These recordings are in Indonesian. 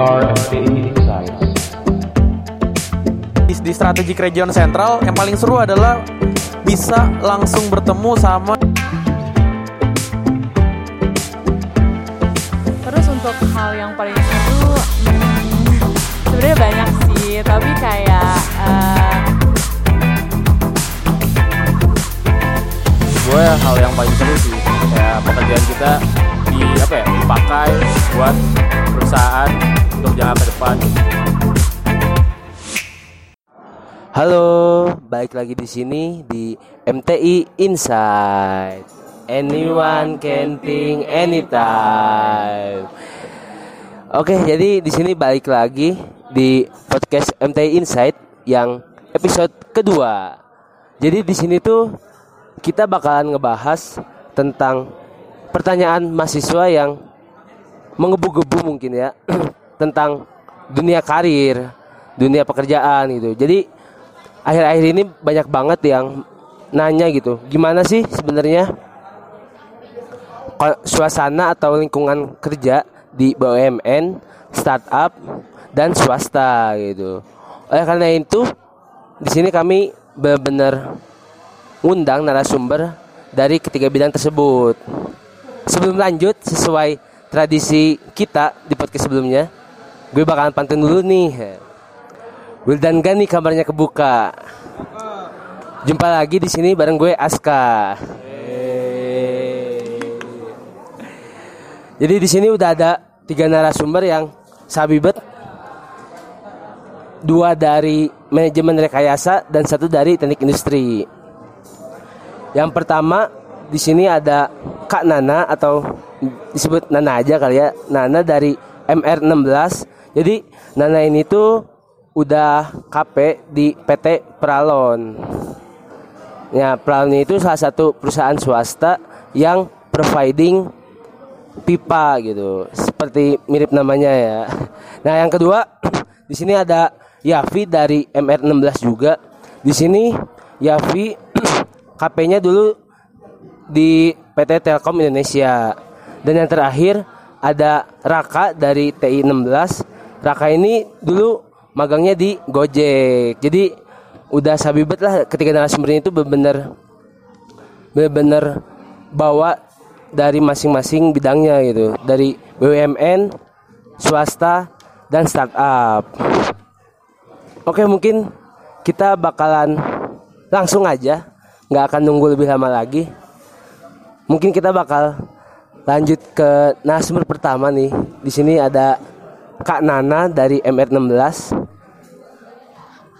Insights. di, di strategic region sentral yang paling seru adalah bisa langsung bertemu sama Terus untuk hal yang paling seru, hmm, sebenarnya banyak sih, tapi kayak eh, gue hal yang paling seru sih kayak pekerjaan kita di apa ya dipakai buat perusahaan untuk jangka ke depan Halo, balik lagi di sini di MTI Insight. Anyone can think anytime. Oke, jadi di sini balik lagi di podcast MTI Insight yang episode kedua. Jadi di sini tuh kita bakalan ngebahas tentang pertanyaan mahasiswa yang mengebu-gebu mungkin ya tentang dunia karir, dunia pekerjaan gitu. Jadi akhir-akhir ini banyak banget yang nanya gitu, gimana sih sebenarnya suasana atau lingkungan kerja di BUMN, startup dan swasta gitu. Oleh karena itu, di sini kami benar-benar undang narasumber dari ketiga bidang tersebut. Sebelum lanjut sesuai tradisi kita di podcast sebelumnya, gue bakalan pantun dulu nih. Wildan Gani kamarnya kebuka. Jumpa lagi di sini bareng gue Aska. Jadi di sini udah ada tiga narasumber yang sabibet. Dua dari manajemen rekayasa dan satu dari teknik industri. Yang pertama di sini ada Kak Nana atau disebut Nana aja kali ya. Nana dari MR16. Jadi Nana ini tuh udah KP di PT Pralon. Ya, Pralon itu salah satu perusahaan swasta yang providing pipa gitu. Seperti mirip namanya ya. Nah, yang kedua di sini ada Yafi dari MR16 juga. Di sini Yafi KP-nya dulu di PT Telkom Indonesia. Dan yang terakhir ada Raka dari TI 16. Raka ini dulu magangnya di Gojek. Jadi udah sabibet lah ketika narasumbernya itu benar-benar benar-benar bawa dari masing-masing bidangnya gitu. Dari BUMN, swasta dan startup. Oke, mungkin kita bakalan langsung aja, nggak akan nunggu lebih lama lagi. Mungkin kita bakal lanjut ke narasumber pertama nih. Di sini ada Kak Nana dari MR16.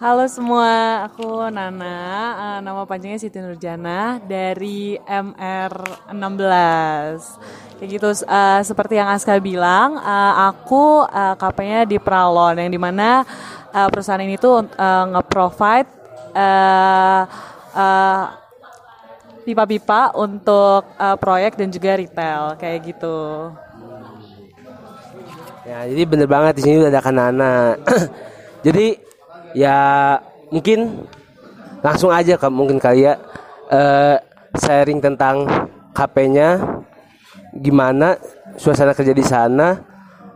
halo semua, aku Nana, eh, nama panjangnya Siti Nurjana dari MR16. Kayak gitu, eh, seperti yang Aska bilang, eh, aku KP-nya di Pralon, yang di mana eh, perusahaan ini tuh eh, nge-provide eh, eh, pipa-pipa untuk eh, proyek dan juga retail, kayak gitu. Ya, jadi bener banget di sini udah ada Kanana. jadi ya mungkin langsung aja ke mungkin kali ya eh, sharing tentang KP-nya gimana suasana kerja di sana,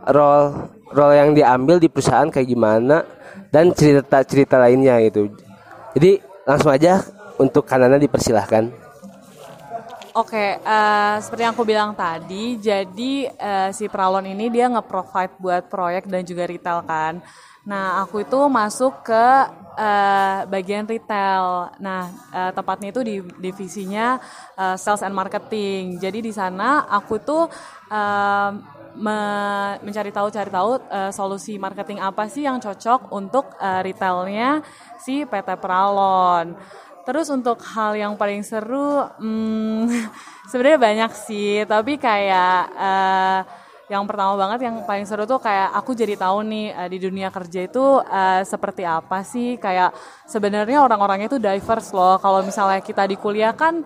role role yang diambil di perusahaan kayak gimana dan cerita-cerita lainnya gitu. Jadi langsung aja untuk Kanana dipersilahkan. Oke, eh, seperti yang aku bilang tadi, jadi eh, si Pralon ini dia nge-provide buat proyek dan juga retail kan. Nah, aku itu masuk ke eh, bagian retail. Nah, eh, tepatnya itu di divisinya eh, sales and marketing. Jadi di sana aku tuh me- mencari tahu cari tahu eh, solusi marketing apa sih yang cocok untuk eh, retailnya si PT Pralon. Terus untuk hal yang paling seru, hmm, sebenarnya banyak sih, tapi kayak eh, yang pertama banget yang paling seru tuh kayak aku jadi tahu nih eh, di dunia kerja itu eh, seperti apa sih, kayak sebenarnya orang-orangnya itu diverse loh. Kalau misalnya kita di kuliah kan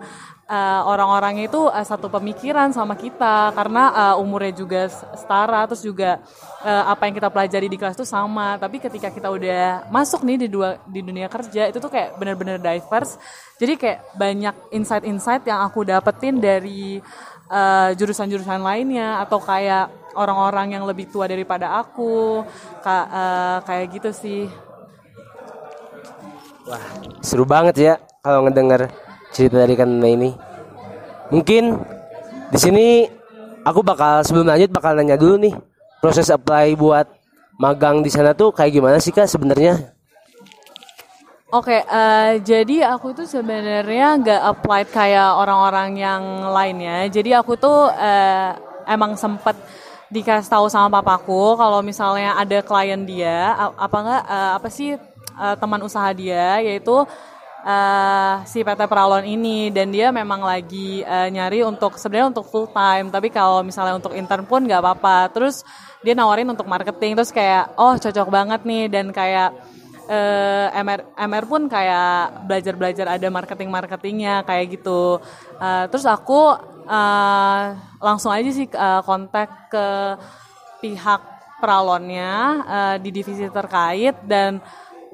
eh, orang-orangnya itu eh, satu pemikiran sama kita karena eh, umurnya juga setara, terus juga eh, apa yang kita pelajari di kelas itu sama. Tapi ketika kita udah masuk nih di dua di dunia kerja itu tuh kayak bener-bener diverse. Jadi kayak banyak insight-insight yang aku dapetin dari eh, jurusan-jurusan lainnya atau kayak orang-orang yang lebih tua daripada aku Ka- eh, kayak gitu sih Wah, seru banget ya kalau ngedenger cerita dari Kanana ini. Mungkin di sini aku bakal sebelum lanjut bakal nanya dulu nih proses apply buat magang di sana tuh kayak gimana sih kak sebenarnya? Oke, eh, jadi aku tuh sebenarnya nggak applied kayak orang-orang yang lainnya. Jadi aku tuh eh, emang sempet dikasih tahu sama papaku kalau misalnya ada klien dia, apa enggak eh, apa sih eh, teman usaha dia, yaitu eh, si PT Pralon ini. Dan dia memang lagi eh, nyari untuk sebenarnya untuk full time, tapi kalau misalnya untuk intern pun nggak apa-apa. Terus dia nawarin untuk marketing, terus kayak oh cocok banget nih. Dan kayak eh, MR MR pun kayak belajar-belajar ada marketing-marketingnya kayak gitu. Eh, terus aku eh, langsung aja sih eh, kontak ke pihak peralonnya eh, di divisi terkait. Dan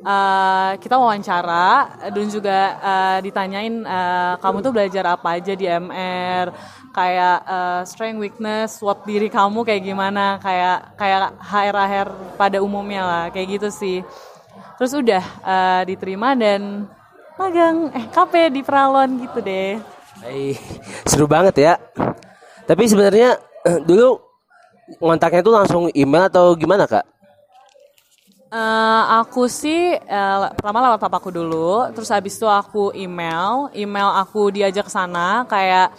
eh, kita wawancara dan juga eh, ditanyain eh, kamu tuh belajar apa aja di MR kayak eh, strength weakness SWOT diri kamu kayak gimana kayak kayak HR HR pada umumnya lah kayak gitu sih terus udah eh, diterima dan magang eh KP di Pralon gitu deh Hai, seru banget ya. Tapi sebenarnya dulu ngontaknya tuh langsung email atau gimana kak? Eh, aku sih eh, pertama lewat papaku dulu, terus habis itu aku email, email aku diajak ke sana kayak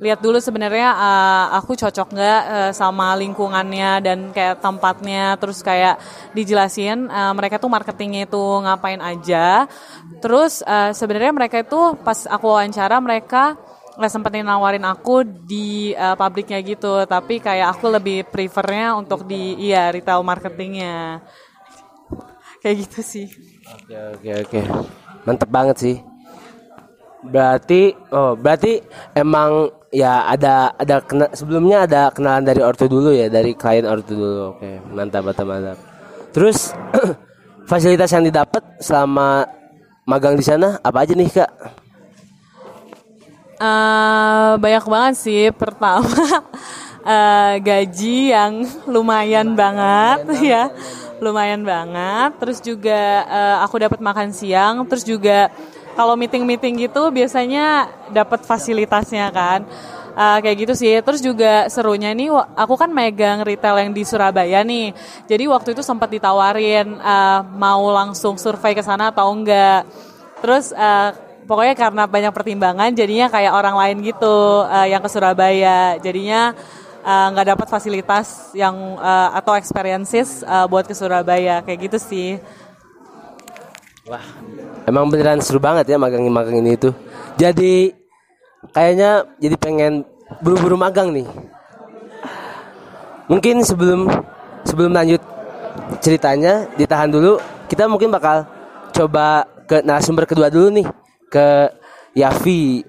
lihat dulu sebenarnya eh, aku cocok nggak eh, sama lingkungannya dan kayak tempatnya, terus kayak dijelasin eh, mereka tuh marketingnya itu ngapain aja, terus eh, sebenarnya mereka itu pas aku wawancara mereka nggak sempetin nawarin aku di eh, pabriknya gitu, tapi kayak aku lebih prefernya untuk di iya retail marketingnya kayak gitu sih. Oke oke oke, mantep banget sih. Berarti oh berarti emang ya ada ada kena, sebelumnya ada kenalan dari ortu dulu ya dari klien ortu dulu. Oke mantap mantap mantap. Terus fasilitas yang didapat selama magang di sana apa aja nih kak? Eh, banyak banget sih. Pertama eh, gaji yang lumayan banget ya, lumayan banget. Terus juga eh, aku dapat makan siang. Terus juga kalau meeting-meeting gitu biasanya dapat fasilitasnya kan. Eh, kayak gitu sih. Terus juga serunya nih, aku kan megang retail yang di Surabaya nih. Jadi waktu itu sempat ditawarin eh, mau langsung survei ke sana atau enggak. Terus eh, pokoknya karena banyak pertimbangan, jadinya kayak orang lain gitu eh, yang ke Surabaya. Jadinya eh, nggak dapat fasilitas yang eh, atau experiences eh, buat ke Surabaya kayak gitu sih. Wah, emang beneran seru banget ya magang-magang ini tuh. Jadi kayaknya jadi pengen buru-buru magang nih. Mungkin sebelum sebelum lanjut ceritanya ditahan dulu, kita mungkin bakal coba ke narasumber kedua dulu nih ke Yafi.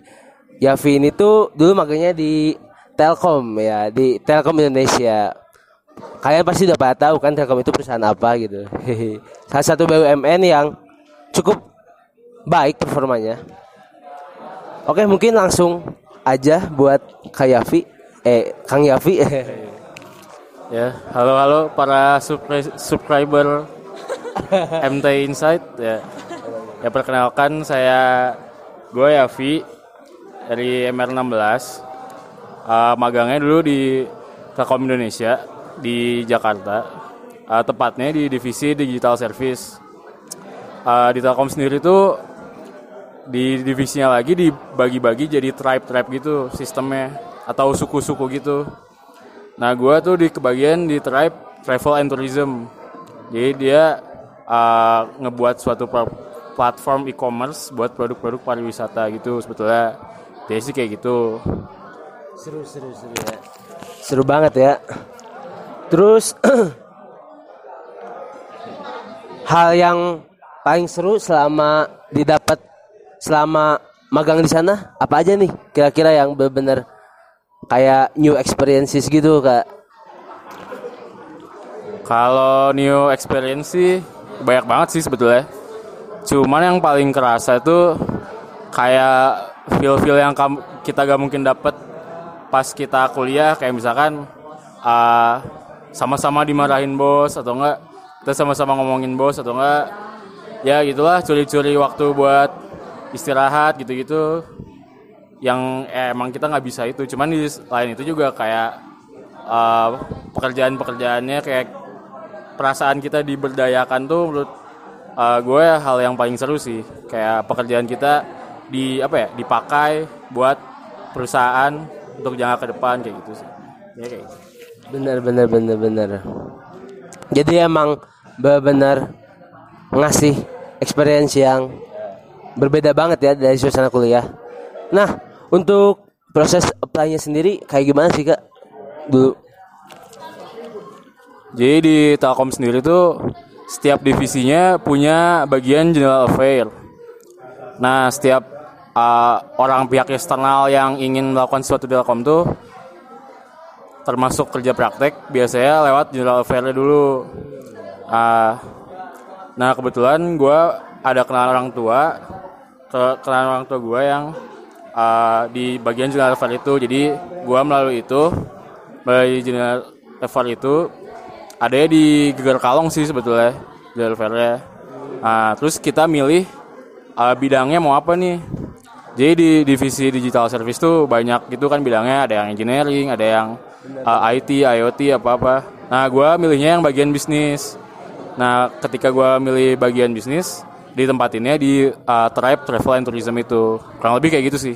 Yafi ini tuh dulu magangnya di Telkom ya, di Telkom Indonesia. Kalian pasti udah pada tahu kan Telkom itu perusahaan apa gitu. Salah satu BUMN yang cukup baik performanya. Oke, mungkin langsung aja buat Kak Yafi, eh Kang Yafi. Ya, halo halo para subscri- subscriber MT Insight ya. Ya perkenalkan saya gue Yavi dari MR16. Eh, magangnya dulu di Telkom Indonesia di Jakarta. Eh, tepatnya di divisi digital service. Eh, di Telkom sendiri tuh di divisinya lagi dibagi-bagi jadi tribe-tribe gitu sistemnya atau suku-suku gitu. Nah, gua tuh di kebagian di tribe travel and tourism. Jadi dia uh, ngebuat suatu pla- platform e-commerce buat produk-produk pariwisata gitu sebetulnya. Dia kayak gitu. Seru seru seru ya. Seru banget ya. Terus hal yang paling seru selama didapat selama magang di sana apa aja nih kira-kira yang benar-benar kayak new experiences gitu kak Kalau new experience sih banyak banget sih sebetulnya. Cuman yang paling kerasa itu kayak feel-feel yang kita gak mungkin dapet pas kita kuliah kayak misalkan uh, sama-sama dimarahin bos atau enggak kita sama-sama ngomongin bos atau enggak ya gitulah curi-curi waktu buat istirahat gitu-gitu. Yang eh, emang kita nggak bisa itu cuman di lain itu juga kayak uh, pekerjaan-pekerjaannya kayak perasaan kita diberdayakan tuh menurut uh, gue hal yang paling seru sih. Kayak pekerjaan kita di apa ya dipakai buat perusahaan untuk jangka ke depan kayak gitu sih ya kayak gitu. Bener bener bener bener. Jadi emang benar-benar ngasih experience yang berbeda banget ya dari suasana kuliah. Nah, untuk proses apply-nya sendiri kayak gimana sih kak? Dulu. Jadi di Telkom sendiri tuh setiap divisinya punya bagian general affair. Nah, setiap uh, orang pihak eksternal yang ingin melakukan sesuatu di Telkom tuh termasuk kerja praktek biasanya lewat general affair dulu. Uh, nah, kebetulan gue ada kenalan orang tua, ke- kenalan orang tua gue yang uh, di bagian general affair itu. Jadi gue melalui itu, melalui general affair itu ada di Geger Kalong sih sebetulnya general affair-nya. Nah, terus kita milih uh, bidangnya mau apa nih. Jadi di divisi digital service tuh banyak gitu kan bidangnya ada yang engineering, ada yang uh, IT, IoT apa-apa. Nah, gua milihnya yang bagian bisnis. Nah, ketika gua milih bagian bisnis, ditempatinnya di uh, Tribe Travel and Tourism itu. Kurang lebih kayak gitu sih.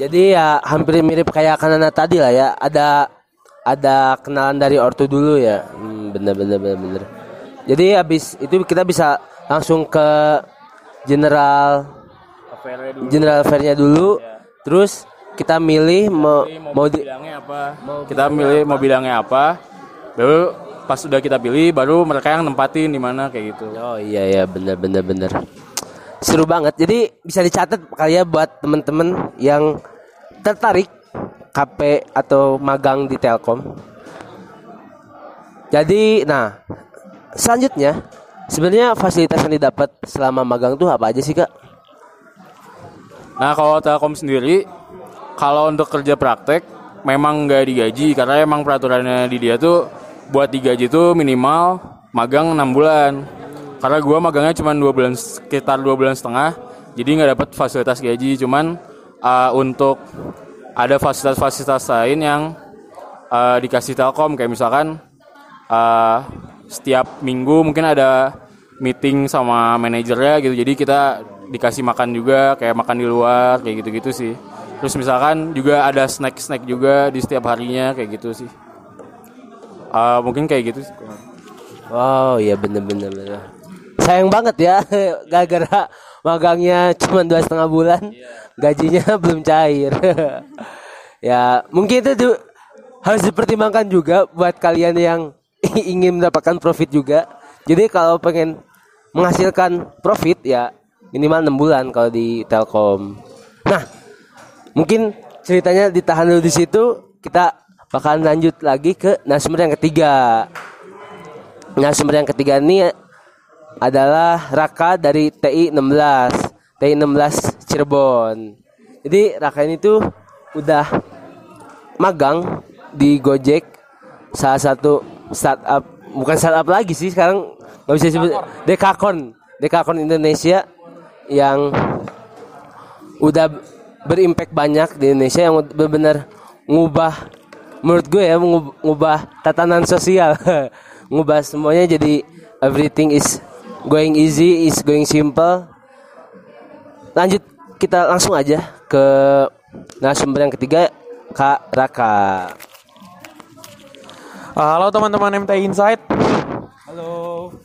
Jadi ya hampir mirip kayak Kanana tadi lah ya. Ada ada kenalan dari ortu dulu ya. Hmm, bener bener bener bener. Jadi habis itu kita bisa langsung ke general general fairnya dulu. Terus kita milih mau mau di, bidangnya apa? kita milih mau bidangnya apa? Baru pas sudah kita pilih, baru mereka yang nempatin di mana kayak gitu. Oh iya ya bener bener bener. Seru banget. Jadi bisa dicatat kali ya buat temen-temen yang tertarik KP atau magang di Telkom. Jadi, nah selanjutnya sebenarnya fasilitas yang didapat selama magang tuh apa aja sih kak? Nah kalau Telkom sendiri, kalau untuk kerja praktek memang nggak digaji karena emang peraturannya di dia tuh buat digaji tuh minimal magang 6 bulan. Karena gua magangnya cuma dua bulan sekitar dua bulan setengah, jadi nggak dapat fasilitas gaji. Cuman uh, untuk ada fasilitas-fasilitas lain yang uh, dikasih Telkom kayak misalkan uh, setiap minggu mungkin ada meeting sama manajernya gitu jadi kita dikasih makan juga kayak makan di luar kayak gitu-gitu sih terus misalkan juga ada snack-snack juga di setiap harinya kayak gitu sih Uh, mungkin kayak gitu sih Wow, iya bener-bener bener. Sayang banget ya, gara-gara magangnya cuma dua setengah bulan, gajinya belum cair. ya mungkin itu tuh harus dipertimbangkan juga buat kalian yang ingin mendapatkan profit juga. Jadi kalau pengen menghasilkan profit ya minimal enam bulan kalau di Telkom. Nah, mungkin ceritanya ditahan dulu di situ. Kita bakalan lanjut lagi ke narasumber yang ketiga. Narasumber yang ketiga ini adalah Raka dari TI 16 TI 16 Cirebon. Jadi Raka ini tuh udah magang di Gojek salah satu startup bukan startup lagi sih sekarang nggak bisa disebut Dekakon Dekakon Indonesia yang udah berimpact banyak di Indonesia yang benar-benar ngubah menurut gue ya ngubah tatanan sosial ngubah semuanya jadi everything is going easy is going simple lanjut kita langsung aja ke narasumber yang ketiga Kak Raka Uh, Halo teman-teman MT Insight. Halo.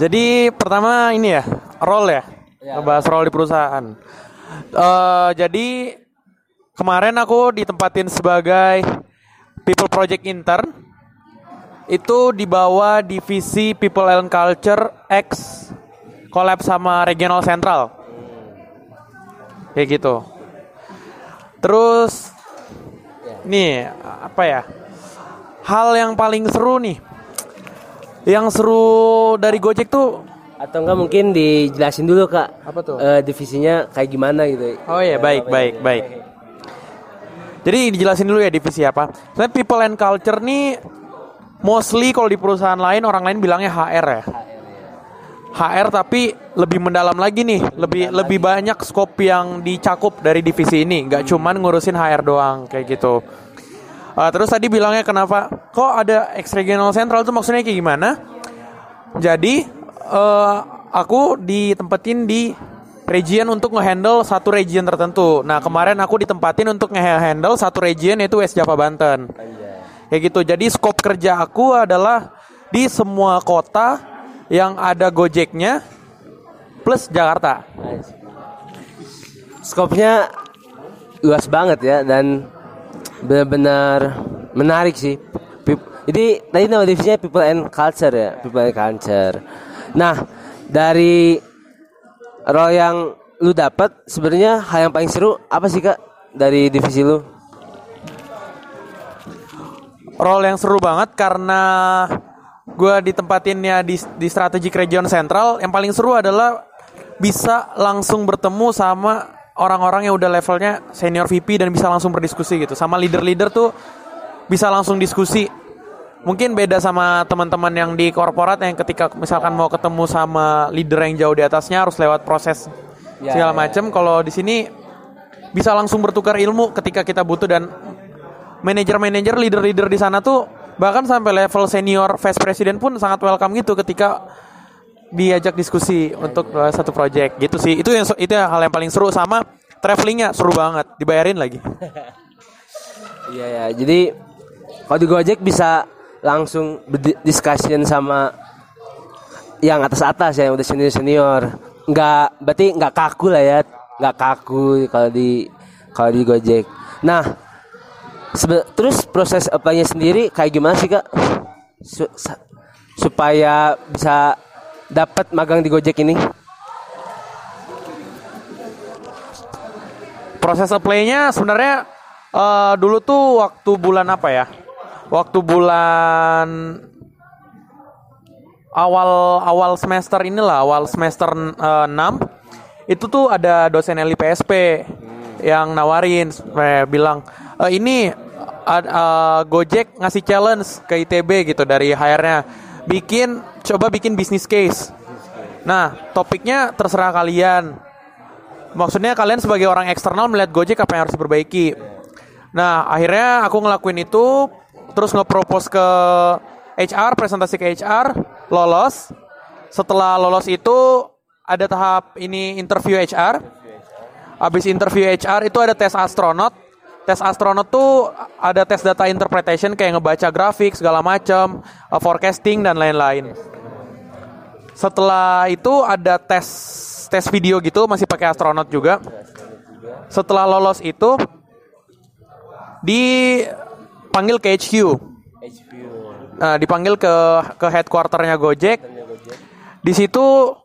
Jadi pertama ini ya, role ya. Ngebahas role di perusahaan. Eh jadi kemarin aku ditempatin sebagai People Project Intern. Itu di bawah divisi People and Culture X collab sama Regional Central. Kayak gitu. Terus nih apa ya? hal yang paling seru nih yang seru dari Gojek tuh atau enggak mungkin dijelasin dulu Kak Apa tuh? eh, divisinya kayak gimana gitu oh ya baik baik baik Jadi dijelasin dulu ya divisi apa. Sebenarnya people and culture nih mostly kalau di perusahaan lain orang lain bilangnya HR ya. HR tapi lebih mendalam lagi nih, lebih lebih banyak skop yang dicakup dari divisi ini, nggak cuman ngurusin HR doang kayak gitu. Uh, terus tadi bilangnya kenapa kok ada ex regional central itu maksudnya kayak gimana? Jadi eh, aku ditempatin di region untuk ngehandle satu region tertentu. Nah kemarin aku ditempatin untuk ngehandle satu region yaitu West Java Banten. Kayak gitu. Jadi skop kerja aku adalah di semua kota yang ada Gojeknya plus Jakarta. Skopnya luas banget ya dan benar-benar menarik sih. Jadi tadi nama divisinya people and culture ya, people and culture. Nah, dari role yang lu dapat sebenarnya hal yang paling seru apa sih Kak dari divisi lu? Role yang seru banget karena gue ditempatinnya di, di strategic region central. Yang paling seru adalah bisa langsung bertemu sama orang-orang yang udah levelnya senior VP dan bisa langsung berdiskusi gitu. Sama leader-leader tuh bisa langsung diskusi. Mungkin beda sama teman-teman yang di korporat yang ketika misalkan mau ketemu sama leader yang jauh di atasnya harus lewat proses segala macam. Kalau di sini bisa langsung bertukar ilmu ketika kita butuh dan manajer-manajer leader-leader di sana tuh bahkan sampai level senior vice president pun sangat welcome gitu ketika diajak diskusi untuk uh, satu project. Gitu sih. Itu yang itu yang hal yang paling seru sama travelingnya seru banget. Dibayarin lagi. Iya ya, jadi kalau di Gojek bisa langsung discussion sama yang atas-atas ya, yang udah senior-senior. Nggak, berarti nggak kaku lah ya, nggak kaku kalau di kalau di Gojek. Nah, terus proses apply-nya sendiri kayak gimana sih kak? Su- supaya bisa dapat magang di Gojek ini? proses apply-nya sebenarnya eh, dulu tuh waktu bulan apa ya waktu bulan awal awal semester inilah awal semester eh, 6 itu tuh ada dosen LIPSP yang nawarin eh, bilang "Eh, ini ad- eh, Gojek ngasih challenge ke ITB gitu dari HR-nya bikin coba bikin bisnis case. Nah topiknya terserah kalian. Maksudnya kalian sebagai orang eksternal melihat Gojek apa yang harus diperbaiki. Nah akhirnya aku ngelakuin itu terus nge-propose ke HR presentasi ke HR lolos setelah lolos itu ada tahap ini interview HR Habis interview HR itu ada tes astronot. Tes astronot tuh ada tes data interpretation kayak ngebaca grafik segala macam, uh, forecasting dan lain-lain. Setelah itu ada tes tes video gitu masih pakai astronot juga. Setelah lolos itu dipanggil ke HQ. Nah, dipanggil ke ke headquarternya Gojek. Di situ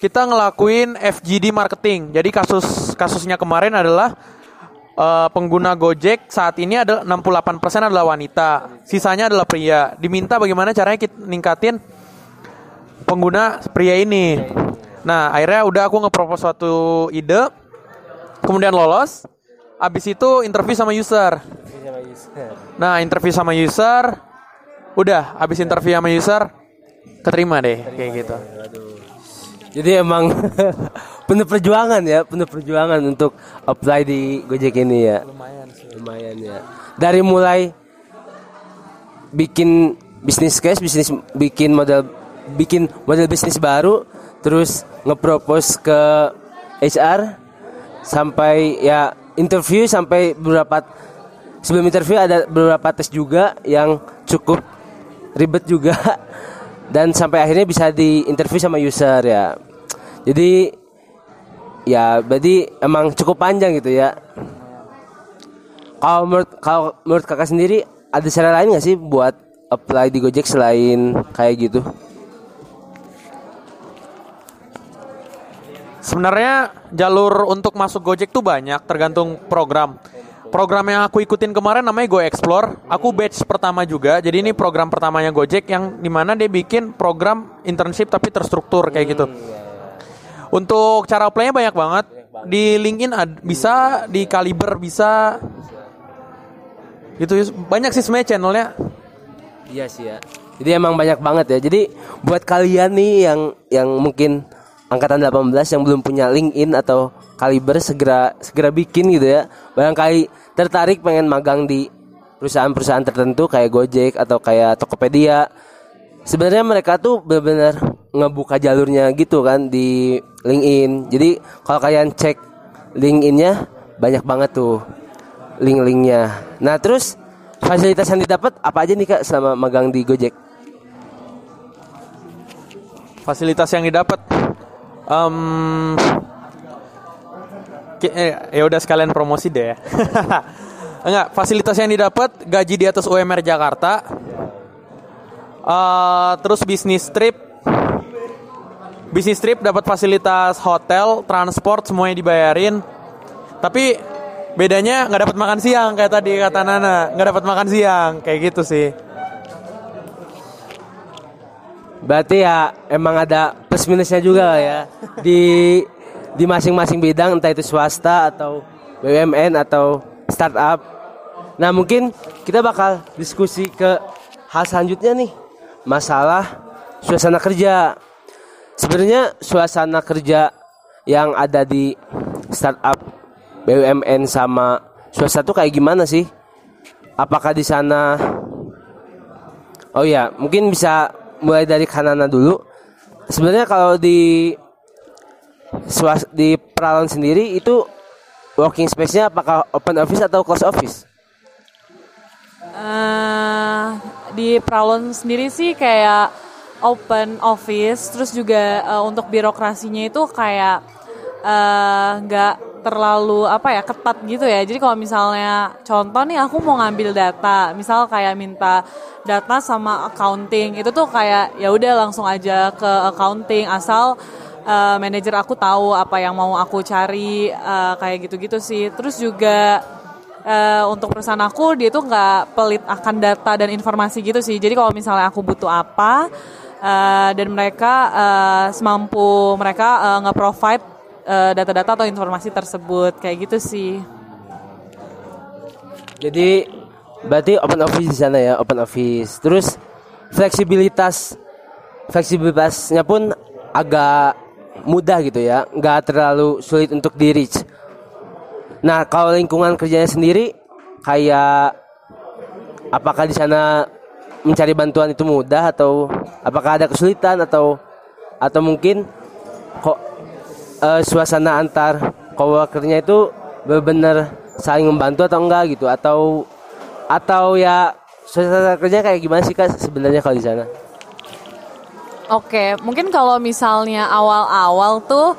kita ngelakuin FGD marketing. Jadi kasus kasusnya kemarin adalah eh, pengguna Gojek saat ini ada 68% adalah wanita, sisanya adalah pria. Diminta bagaimana caranya kita ningkatin pengguna pria ini. Nah, akhirnya udah aku nge-propose suatu ide. Kemudian lolos. Abis itu interview sama user. Nah, interview sama user udah habis interview sama user keterima deh kayak gitu. Jadi emang penuh perjuangan ya, penuh perjuangan untuk apply di Gojek ini ya. Lumayan sih. Lumayan ya. Dari mulai bikin bisnis case, bisnis bikin model bikin model bisnis baru, terus ngepropose ke HR sampai ya interview sampai beberapa sebelum interview ada beberapa tes juga yang cukup ribet juga dan sampai akhirnya bisa di interview sama user ya. Jadi ya berarti emang cukup panjang gitu ya. Kalau menurut kalau menurut kakak sendiri ada cara lain nggak sih buat apply di Gojek selain kayak gitu? Sebenarnya jalur untuk masuk Gojek tuh banyak, tergantung program. Program yang aku ikutin kemarin namanya Go Explore. Aku batch pertama juga. Jadi ini program pertamanya Gojek yang di mana dia bikin program internship tapi terstruktur kayak gitu. Untuk cara apply-nya banyak banget. Di LinkedIn ad- bisa, di Kaliber bisa. Gitu banyak sih sebenarnya channelnya. Iya sih ya. Jadi emang banyak banget ya. Jadi buat kalian nih yang yang mungkin angkatan 18 yang belum punya LinkedIn atau Kaliber segera segera bikin gitu ya. Barangkali tertarik pengen magang di perusahaan-perusahaan tertentu kayak Gojek atau kayak Tokopedia. Sebenarnya mereka tuh benar-benar ngebuka jalurnya gitu kan di LinkedIn. Jadi kalau kalian cek LinkedIn-nya banyak banget tuh link-linknya. Nah terus fasilitas yang didapat apa aja nih kak selama magang di Gojek? Fasilitas yang didapat um, ya udah sekalian promosi deh. Enggak, fasilitas yang didapat gaji di atas UMR Jakarta. Uh, terus bisnis trip. Bisnis trip dapat fasilitas hotel, transport semuanya dibayarin. Tapi bedanya nggak dapat makan siang kayak tadi kata Nana, nggak dapat makan siang kayak gitu sih. Berarti ya emang ada plus minusnya juga ya di di masing-masing bidang entah itu swasta atau BUMN atau startup. Nah mungkin kita bakal diskusi ke hal selanjutnya nih masalah suasana kerja. Sebenarnya suasana kerja yang ada di startup BUMN sama swasta tuh kayak gimana sih? Apakah di sana Oh ya, mungkin bisa mulai dari Kanana dulu. Sebenarnya kalau di swas di Peralon sendiri itu working space-nya apakah open office atau close office? Uh, di Pralon sendiri sih kayak open office, terus juga uh, untuk birokrasinya itu kayak nggak uh, terlalu apa ya ketat gitu ya. Jadi kalau misalnya contoh nih aku mau ngambil data, misal kayak minta data sama accounting, itu tuh kayak ya udah langsung aja ke accounting asal uh, manajer aku tahu apa yang mau aku cari uh, kayak gitu-gitu sih. Terus juga uh, untuk perusahaan aku dia tuh nggak pelit akan data dan informasi gitu sih. Jadi kalau misalnya aku butuh apa uh, dan mereka uh, semampu mereka uh, nge-provide uh, data-data atau informasi tersebut kayak gitu sih. Jadi berarti open office di sana ya, open office. Terus fleksibilitas fleksibilitasnya pun agak mudah gitu ya, nggak terlalu sulit untuk di reach. Nah, kalau lingkungan kerjanya sendiri kayak apakah di sana mencari bantuan itu mudah atau apakah ada kesulitan atau atau mungkin kok uh, suasana antar coworkernya itu benar-benar saling membantu atau enggak gitu atau atau ya suasana kerja kayak gimana sih kak sebenarnya kalau di sana? Oke, mungkin kalau misalnya awal-awal tuh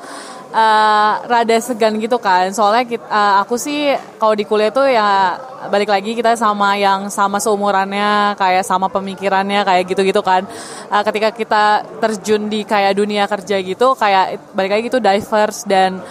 uh, rada segan gitu kan. Soalnya kita, uh, aku sih kalau di kuliah tuh ya balik lagi kita sama yang sama seumurannya, kayak sama pemikirannya kayak gitu-gitu kan. Uh, ketika kita terjun di kayak dunia kerja gitu, kayak balik lagi itu diverse dan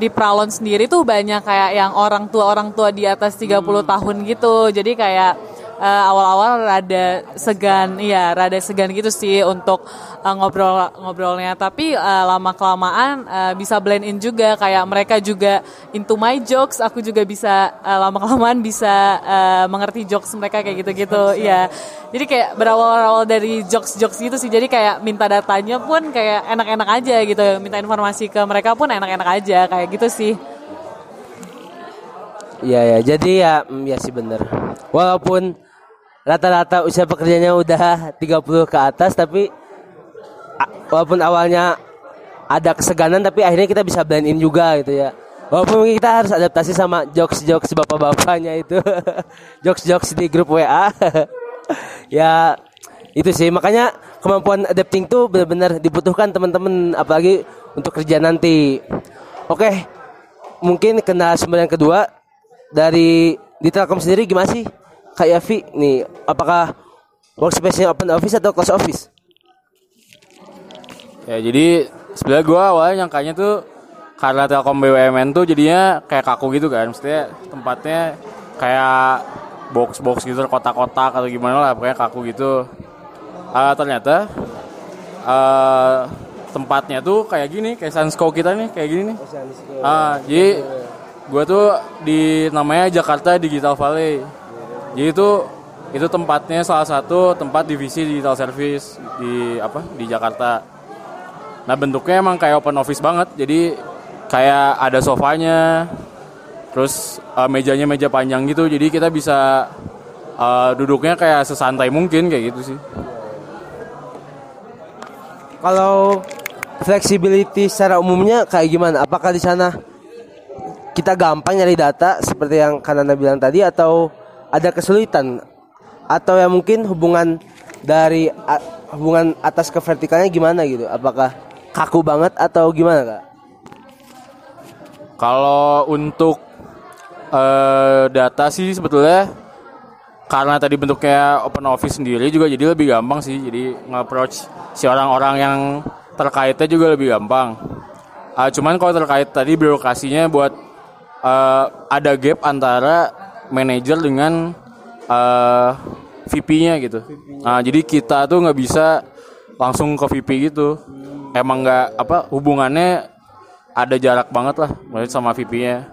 di Pralon sendiri tuh banyak kayak yang orang tua orang tua di atas 30 hmm. tahun gitu. Jadi kayak uh, awal-awal rada segan, iya rada segan gitu sih untuk uh, ngobrol ngobrolnya. Tapi uh, lama kelamaan uh, bisa blend in juga, kayak mereka juga into my jokes, aku juga bisa uh, lama kelamaan bisa uh, mengerti jokes mereka kayak gitu-gitu, iya. Jadi kayak berawal-awal dari jokes-jokes gitu sih. Jadi kayak minta datanya pun kayak enak-enak aja gitu, minta informasi ke mereka pun enak-enak aja kayak gitu sih. Iya ya, jadi ya, mm, ya sih bener. Walaupun rata-rata usia pekerjanya udah 30 ke atas tapi walaupun awalnya ada keseganan tapi akhirnya kita bisa blend in juga gitu ya. Walaupun kita harus adaptasi sama jokes-jokes bapak-bapaknya itu. jokes-jokes di grup WA. ya itu sih makanya kemampuan adapting tuh benar-benar dibutuhkan teman-teman apalagi untuk kerja nanti. Oke. Mungkin kena sumber yang kedua dari di Telkom sendiri gimana sih? Kak Yafi nih apakah workspace-nya open office atau close office? Ya jadi sebenarnya gue awalnya nyangkanya tuh karena Telkom BUMN tuh jadinya kayak kaku gitu kan, maksudnya tempatnya kayak box-box gitu, kotak-kotak atau gimana lah, pokoknya kaku gitu. Uh, ternyata uh, tempatnya tuh kayak gini, kayak Sansko kita nih, kayak gini nih. Ah, uh, jadi gue tuh di namanya Jakarta Digital Valley Jadi itu itu tempatnya salah satu tempat divisi digital service di apa di Jakarta. Nah bentuknya emang kayak open office banget. Jadi kayak ada sofanya, terus eh, mejanya meja panjang gitu. Jadi kita bisa eh, duduknya kayak sesantai mungkin kayak gitu sih. Kalau flexibility secara umumnya kayak gimana? Apakah di sana kita gampang nyari data seperti yang Kanana bilang tadi atau ada kesulitan atau ya mungkin hubungan dari hubungan atas ke vertikalnya gimana gitu? Apakah kaku banget atau gimana kak? Kalau untuk eh, data sih sebetulnya karena tadi bentuknya open office sendiri juga jadi lebih gampang sih. Jadi nge-approach si orang-orang yang terkaitnya juga lebih gampang. Ah, cuman kalau terkait tadi birokrasinya buat eh, ada gap antara manajer dengan eh, VP-nya gitu. Nah, jadi kita tuh nggak bisa langsung ke VP gitu. Emang nggak apa hubungannya ada jarak banget lah sama VP-nya.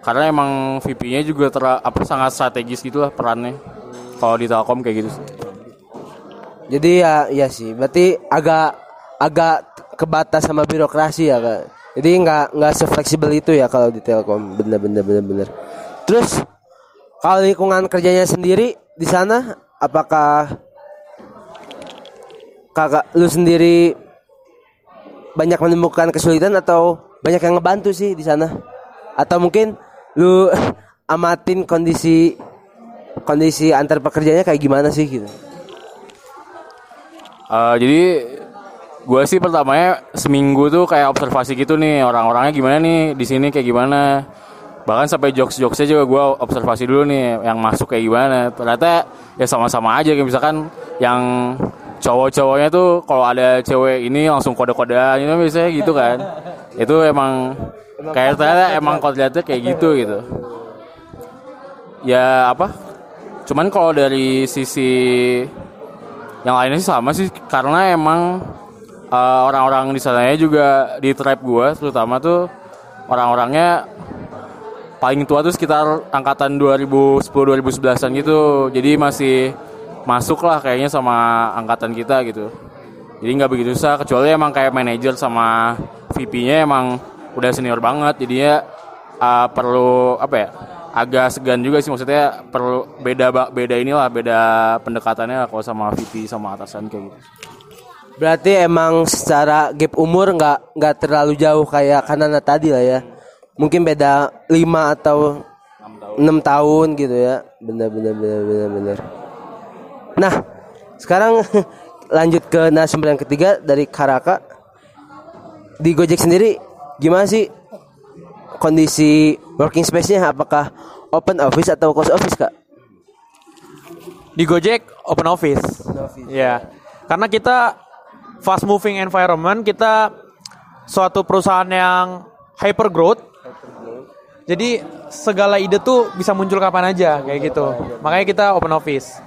Karena emang VP-nya juga ter, apa sangat strategis gitu lah perannya. Kalau di Telkom kayak gitu. Jadi ya iya sih, berarti agak agak kebatas sama birokrasi ya kak. Jadi nggak nggak sefleksibel itu ya kalau di Telkom, bener-bener bener-bener. Terus kalau lingkungan kerjanya sendiri di sana, apakah kakak lu sendiri banyak menemukan kesulitan atau banyak yang ngebantu sih di sana? Atau mungkin lu amatin kondisi kondisi antar pekerjanya kayak gimana sih gitu? Eh, jadi gue sih pertamanya seminggu tuh kayak observasi gitu nih orang-orangnya gimana nih di sini kayak gimana. Bahkan sampai jokes-jokesnya juga gue observasi dulu nih yang masuk kayak gimana. Ternyata ya sama-sama aja kayak misalkan yang cowok-cowoknya tuh kalau ada cewek ini langsung kode-kodean itu biasanya gitu kan. Itu emang kayak ternyata emang kodratnya kayak gitu gitu. Ya apa? Cuman kalau dari sisi yang lainnya sih sama sih karena emang uh, orang-orang di sananya juga di tribe gua terutama tuh orang-orangnya paling tua tuh sekitar angkatan 2010 2011-an gitu. Jadi masih masuk lah kayaknya sama angkatan kita gitu. Jadi nggak begitu susah kecuali emang kayak manajer sama VP-nya emang udah senior banget jadinya uh, perlu apa ya? agak segan juga sih maksudnya perlu beda beda inilah beda pendekatannya kalau sama VP sama atasan kayak gitu. Berarti emang secara gap umur nggak nggak terlalu jauh kayak Kanana tadi lah ya. Mungkin beda 5 atau 6 tahun gitu ya. Bener bener bener bener bener. Nah, sekarang lanjut ke narasumber yang ketiga dari Karaka. Di Gojek sendiri gimana sih kondisi working space-nya apakah open office atau close office, Kak? Di Gojek open office. Ya. Karena kita fast moving environment, kita suatu perusahaan yang hyper growth. Jadi segala ide tuh bisa muncul kapan aja kayak gitu. Makanya kita open office.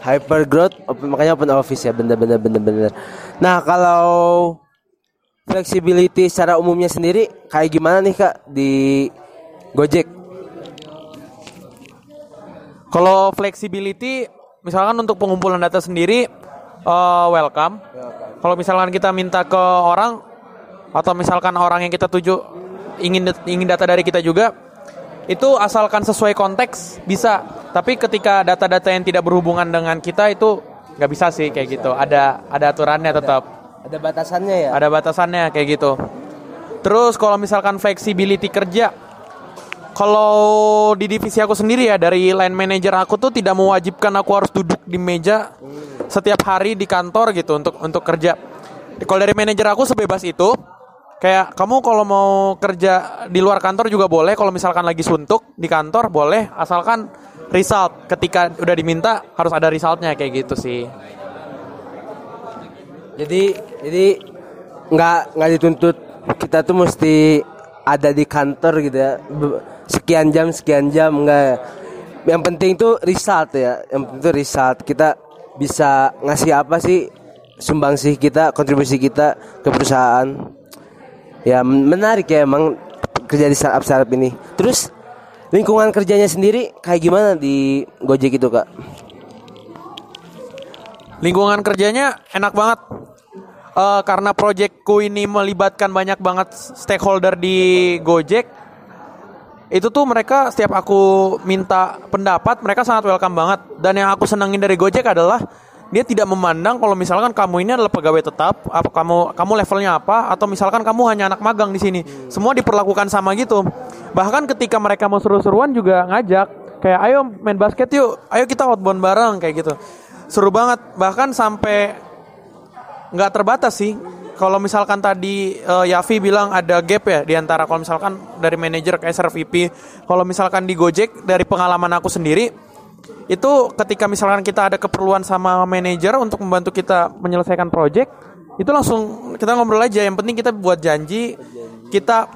Hyper growth open- makanya open office ya bener-bener bener-bener. Nah, kalau flexibility secara umumnya sendiri kayak gimana nih, Kak, di Gojek? Kalau flexibility, misalkan untuk pengumpulan data sendiri, eh, welcome. Kalau misalkan kita minta ke orang, atau misalkan orang yang kita tuju ingin ingin data dari kita juga, itu asalkan sesuai konteks bisa. Tapi ketika data-data yang tidak berhubungan dengan kita itu nggak bisa sih kayak gitu. Ada ada aturannya tetap. Ada batasannya ya? Ada batasannya kayak gitu. Terus kalau misalkan flexibility kerja, kalau di divisi aku sendiri ya dari line manager aku tuh tidak mewajibkan aku harus duduk di meja setiap hari di kantor gitu untuk untuk kerja. Kalau dari manajer aku sebebas itu. Kayak kamu kalau mau kerja di luar kantor juga boleh. Kalau misalkan lagi suntuk di kantor boleh, asalkan result. Ketika udah diminta harus ada resultnya kayak gitu sih. Jadi jadi nggak nggak dituntut kita tuh mesti ada di kantor gitu ya. Sekian jam sekian jam enggak. Yang penting tuh result ya. Yang penting tuh result. Kita bisa ngasih apa sih sumbangsih kita, kontribusi kita ke perusahaan. Ya men- menarik ya emang kerja di startup startup ini. Terus lingkungan kerjanya sendiri kayak gimana di Gojek itu kak? Lingkungan kerjanya enak banget. Eh, karena proyekku ini melibatkan banyak banget stakeholder di Gojek. Itu tuh mereka setiap aku minta pendapat, mereka sangat welcome banget. Dan yang aku senangin dari Gojek adalah dia tidak memandang kalau misalkan kamu ini adalah pegawai tetap, apa kamu kamu levelnya apa, atau misalkan kamu hanya anak magang di sini. Semua diperlakukan sama gitu. Bahkan ketika mereka mau seru-seruan juga ngajak, kayak ayo main basket yuk, ayo kita outbound bareng kayak gitu. Seru banget. Bahkan sampai nggak terbatas sih. Kalau misalkan tadi eh, Yafi bilang ada gap ya di antara kalau misalkan dari manajer ke SRVP, kalau misalkan di Gojek dari pengalaman aku sendiri itu ketika misalkan kita ada keperluan sama manajer untuk membantu kita menyelesaikan project, itu langsung kita ngobrol aja. Yang penting kita buat janji, kita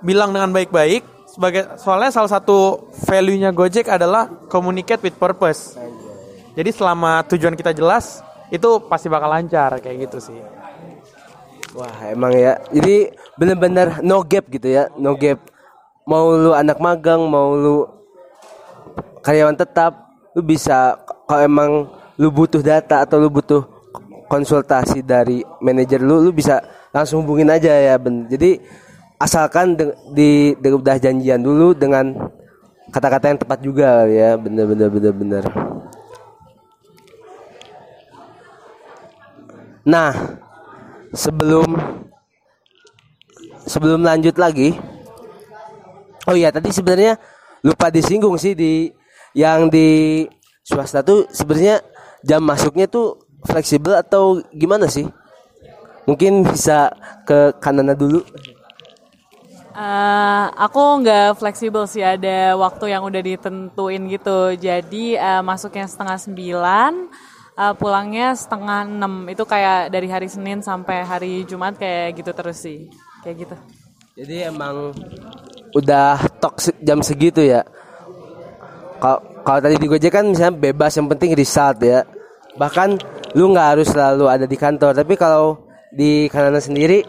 bilang dengan baik-baik sebagai soalnya salah satu value-nya Gojek adalah communicate with purpose. Jadi selama tujuan kita jelas, itu pasti bakal lancar kayak gitu sih. Wah emang ya. Jadi bener-bener no gap gitu ya, no gap. Mau lu anak magang, mau lu karyawan tetap, lu bisa kalau emang lu butuh data atau lu butuh konsultasi dari manajer lu, lu bisa langsung hubungin aja ya. Ben. Jadi asalkan di, de- udah janjian dulu dengan kata-kata yang tepat juga ya, bener-bener bener-bener. Nah, sebelum sebelum lanjut lagi oh iya tadi sebenarnya lupa disinggung sih di yang di swasta tuh sebenarnya jam masuknya tuh fleksibel atau gimana sih mungkin bisa ke kanana dulu Eh, aku nggak fleksibel sih ada waktu yang udah ditentuin gitu. Jadi eh, masuknya setengah sembilan, eh, pulangnya setengah enam. Itu kayak dari hari Senin sampai hari Jumat kayak gitu terus sih, kayak gitu. jadi emang udah tok jam segitu ya? Kalau kalau tadi di Gojek kan misalnya bebas yang penting result ya. Bahkan lu nggak harus selalu ada di kantor. Tapi kalau di kanan sendiri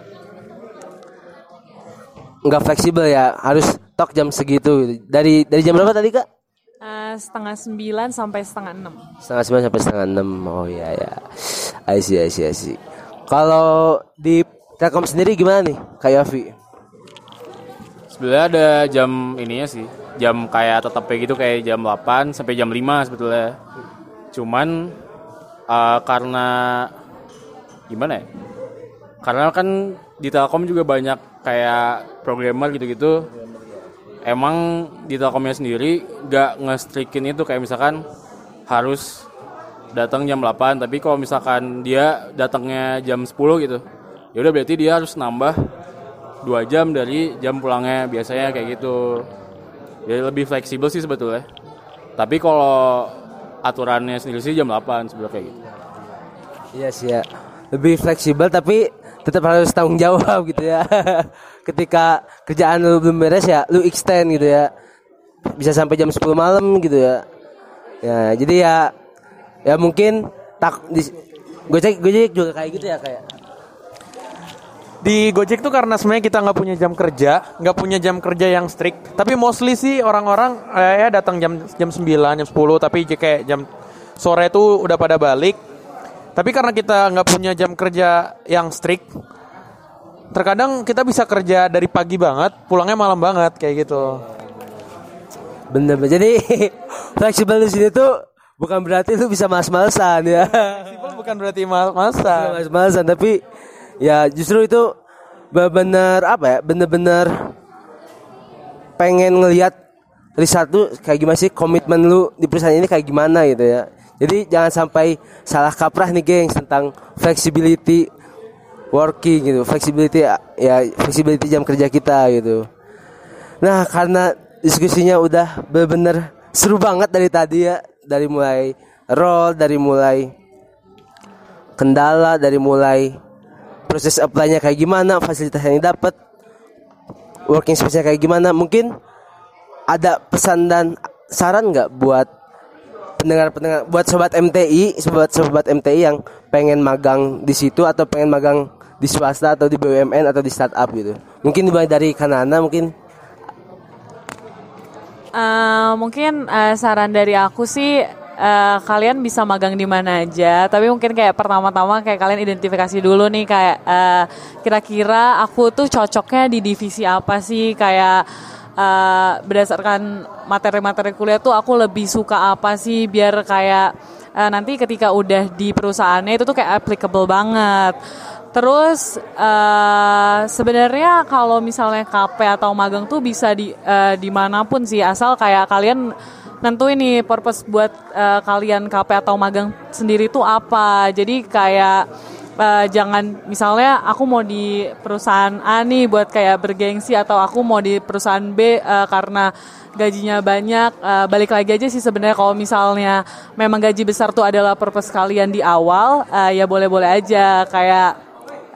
nggak fleksibel ya. Harus tok jam segitu. Dari dari jam berapa tadi kak Eh, setengah sembilan sampai setengah enam. setengah sembilan sampai setengah enam oh iya ya I see I see I see kalau di Telkom sendiri gimana nih kak Yofi Sebenarnya ada jam ininya sih. Jam kayak tetapnya gitu kayak jam 8 sampai jam 5 sebetulnya. Cuman eh, karena gimana ya? Karena kan di Telkom juga banyak kayak programmer gitu-gitu. Emang di Telkomnya sendiri gak nge-strikin itu kayak misalkan harus datang jam 8 tapi kalau misalkan dia datangnya jam 10 gitu ya udah berarti dia harus nambah dua jam dari jam pulangnya biasanya kayak gitu jadi lebih fleksibel sih sebetulnya tapi kalau aturannya sendiri sih jam 8 sebenarnya kayak gitu Iya sih ya. Lebih fleksibel tapi tetap harus tanggung jawab gitu ya. Ketika kerjaan lu belum beres ya lu extend gitu ya. Bisa sampai jam 10 malam gitu ya. Ya, jadi ya ya mungkin tak di Gojek Gojek juga kayak gitu ya kayak. Di Gojek tuh karena sebenarnya kita nggak punya jam kerja, nggak punya jam kerja yang strict. Tapi mostly sih orang-orang eh, ya datang jam jam 9, jam 10, tapi kayak jam sore itu udah pada balik. Tapi karena kita nggak punya jam kerja yang strict, terkadang kita bisa kerja dari pagi banget, pulangnya malam banget kayak gitu. Bener bener. Jadi fleksibel di sini tuh bukan berarti lu bisa malas-malasan ya. Simple bukan berarti mal masa. Malas-malasan tapi ya justru itu benar-benar apa ya? Bener-bener pengen ngelihat result tuh kayak gimana sih komitmen lu di perusahaan ini kayak gimana gitu ya. Jadi jangan sampai salah kaprah nih gengs tentang flexibility working gitu, flexibility ya flexibility jam kerja kita gitu. Nah, karena diskusinya udah bener-bener seru banget dari tadi ya, dari mulai role, dari mulai kendala, dari mulai proses apply-nya kayak gimana, fasilitas yang didapat, working space-nya kayak gimana. Mungkin ada pesan dan saran nggak buat pendengar-pendengar, buat sobat MTI, sobat sobat MTI yang pengen magang di situ atau pengen magang di swasta atau di BUMN atau di startup gitu. Mungkin dari Kanana mungkin Eh, mungkin eh, saran dari aku sih eh, kalian bisa magang di mana aja. Tapi mungkin kayak pertama-tama kayak kalian identifikasi dulu nih kayak eh, kira-kira aku tuh cocoknya di divisi apa sih kayak eh, berdasarkan materi-materi kuliah tuh aku lebih suka apa sih biar kayak eh, nanti ketika udah di perusahaannya itu tuh kayak applicable banget. Terus eh sebenarnya kalau misalnya KP atau magang tuh bisa di eh, di mana pun sih asal kayak kalian nentuin nih purpose buat eh, kalian KP atau magang sendiri tuh apa. Jadi kayak eh, jangan misalnya aku mau di perusahaan A nih buat kayak bergengsi atau aku mau di perusahaan B eh, karena gajinya banyak eh, balik lagi aja sih sebenarnya kalau misalnya memang gaji besar tuh adalah purpose kalian di awal eh, ya boleh-boleh aja kayak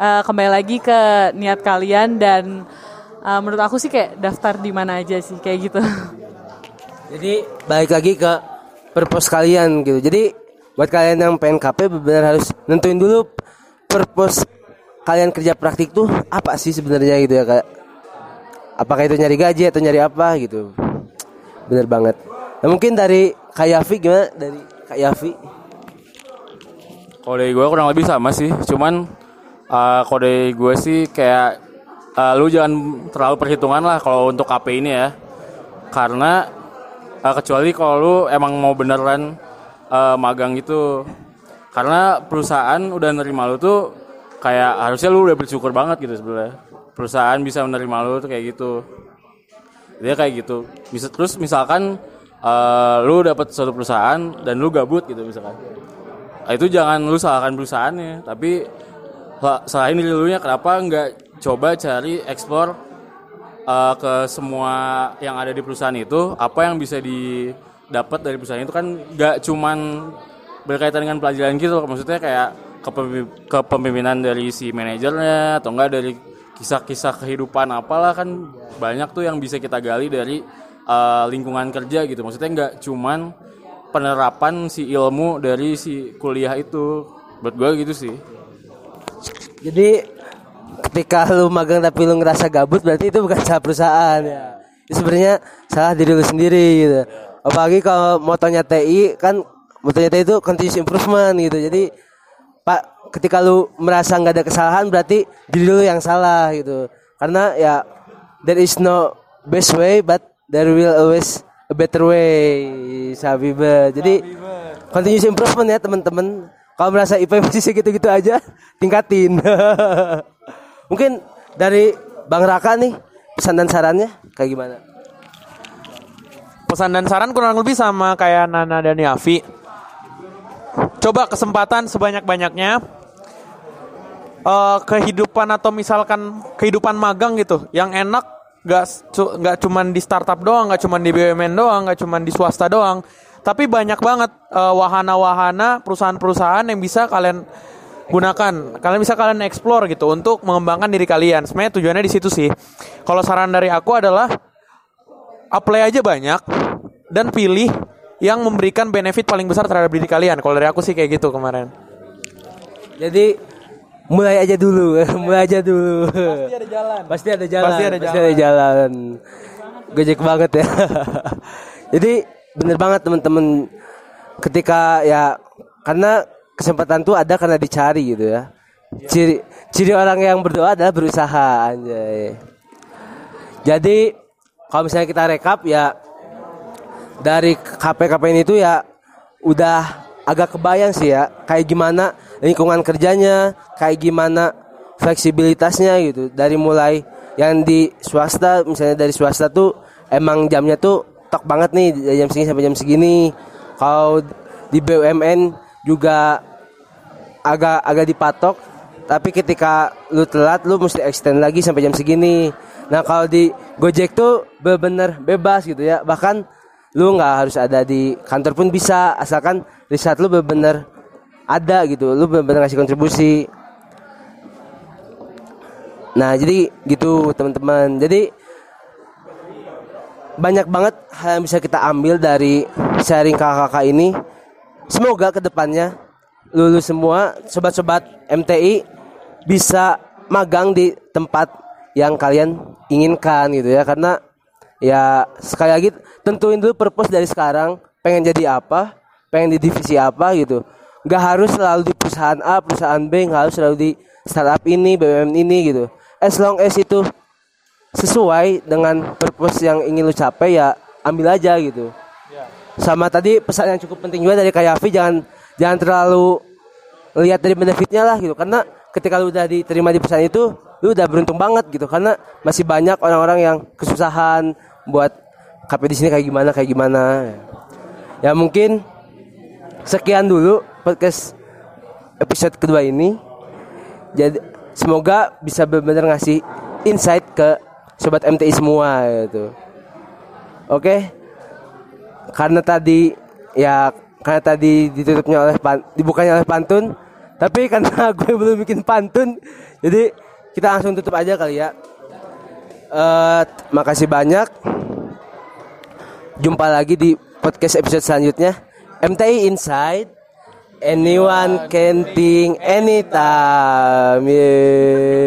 eh, kembali lagi ke niat kalian dan eh, menurut aku sih kayak daftar di mana aja sih kayak gitu. Jadi balik lagi ke purpose kalian gitu. Jadi buat kalian yang pengen KP benar harus nentuin dulu purpose kalian kerja praktik tuh apa sih sebenarnya gitu ya kak. Apakah itu nyari gaji atau nyari apa gitu. Bener banget. Nah, mungkin dari Kak Yafi gimana? Dari Kak Yafi. Kalau dari gue kurang lebih sama sih, cuman uh, kalau dari gue sih kayak uh, lu jangan terlalu perhitungan lah kalau untuk KP ini ya, karena uh, kecuali kalau lu emang mau beneran uh, magang gitu, karena perusahaan udah nerima lu tuh kayak harusnya lu udah bersyukur banget gitu sebenarnya, perusahaan bisa menerima lu tuh kayak gitu, dia kayak gitu, bisa terus misalkan uh, lu dapet suatu perusahaan dan lu gabut gitu misalkan. Itu jangan lu salahkan perusahaannya tapi selain diri lu nya kenapa nggak coba cari explore uh, ke semua yang ada di perusahaan itu? Apa yang bisa didapat dari perusahaan itu? Kan nggak cuman berkaitan dengan pelajaran gitu maksudnya kayak kepemi- kepemimpinan dari si manajernya atau enggak dari kisah-kisah kehidupan apalah kan banyak tuh yang bisa kita gali dari uh, lingkungan kerja gitu. Maksudnya nggak cuman penerapan si ilmu dari si kuliah itu. Buat gue gitu sih Jadi ketika lu magang tapi lu ngerasa gabut berarti itu bukan salah perusahaan ya. Itu sebenarnya salah diri lu sendiri gitu. Apalagi kalau motonya TI kan motonya TI itu continuous improvement gitu. Jadi Pak ketika lu merasa nggak ada kesalahan berarti diri lu yang salah gitu. Karena ya there is no best way but there will always a better way. Sabiba. Jadi continuous improvement ya teman-teman. Kalau merasa IP masih segitu-gitu aja, tingkatin. Mungkin dari Bang Raka nih pesan dan sarannya kayak gimana? Pesan dan saran kurang lebih sama kayak Nana dan Yafi. Coba kesempatan sebanyak-banyaknya. Eh, kehidupan atau misalkan kehidupan magang gitu, yang enak cu- nggak cuman di startup doang, nggak cuman di BUMN doang, nggak cuman di swasta doang, tapi banyak banget eh, wahana-wahana perusahaan-perusahaan yang bisa kalian gunakan. Kalian bisa kalian explore gitu untuk mengembangkan diri kalian. Sebenarnya tujuannya di situ sih. Kalau saran dari aku adalah apply aja banyak dan pilih yang memberikan benefit paling besar terhadap diri kalian. Kalau dari aku sih kayak gitu kemarin. Jadi mulai aja dulu, mulai aja dulu. Pasti ada jalan. Pasti ada jalan. Pasti ada Pasti ada jalan. Gojek banget ya. Jadi bener banget teman-teman ketika ya karena kesempatan tuh ada karena dicari gitu ya. Ciri ciri orang yang berdoa adalah berusaha anjay. Jadi kalau misalnya kita rekap ya dari KP-KP ini tuh ya udah agak kebayang sih ya kayak gimana lingkungan kerjanya, kayak gimana fleksibilitasnya gitu. Dari mulai yang di swasta misalnya dari swasta tuh emang jamnya tuh tok banget nih jam segini sampai jam segini. Kalau di BUMN juga agak agak dipatok tapi ketika lu telat lu mesti extend lagi sampai jam segini. Nah, kalau di Gojek tuh bener-bener bebas gitu ya. Bahkan lu nggak harus ada di kantor pun bisa asalkan riset lu bener-bener ada gitu lu bener-bener ngasih kontribusi nah jadi gitu teman-teman jadi banyak banget hal yang bisa kita ambil dari sharing kakak-kakak ini. Semoga ke depannya lulus semua sobat-sobat MTI bisa magang di tempat yang kalian inginkan gitu ya. Karena ya sekali lagi tentuin dulu purpose dari sekarang pengen jadi apa pengen di divisi apa gitu. Nggak harus selalu di perusahaan A perusahaan B nggak harus selalu di startup ini BUMN ini gitu. As long as itu sesuai dengan purpose yang ingin lu capai ya ambil aja gitu. Sama tadi pesan yang cukup penting juga dari Kayafi jangan jangan terlalu lihat dari benefitnya lah gitu. Karena ketika lu udah diterima di perusahaan itu lu udah beruntung banget gitu. Karena masih banyak orang-orang yang kesusahan buat KP di sini kayak gimana kayak gimana. Ya mungkin sekian dulu podcast episode kedua ini. Jadi semoga bisa benar-benar ngasih insight ke sobat MTI semua gitu. Oke? Karena tadi ya karena tadi ditutupnya oleh pan, dibukanya oleh pantun tapi karena gue belum bikin pantun jadi kita langsung tutup aja kali ya. Eh, makasih banyak. Jumpa lagi di podcast episode selanjutnya. MTI Inside anyone can think anytime yeah.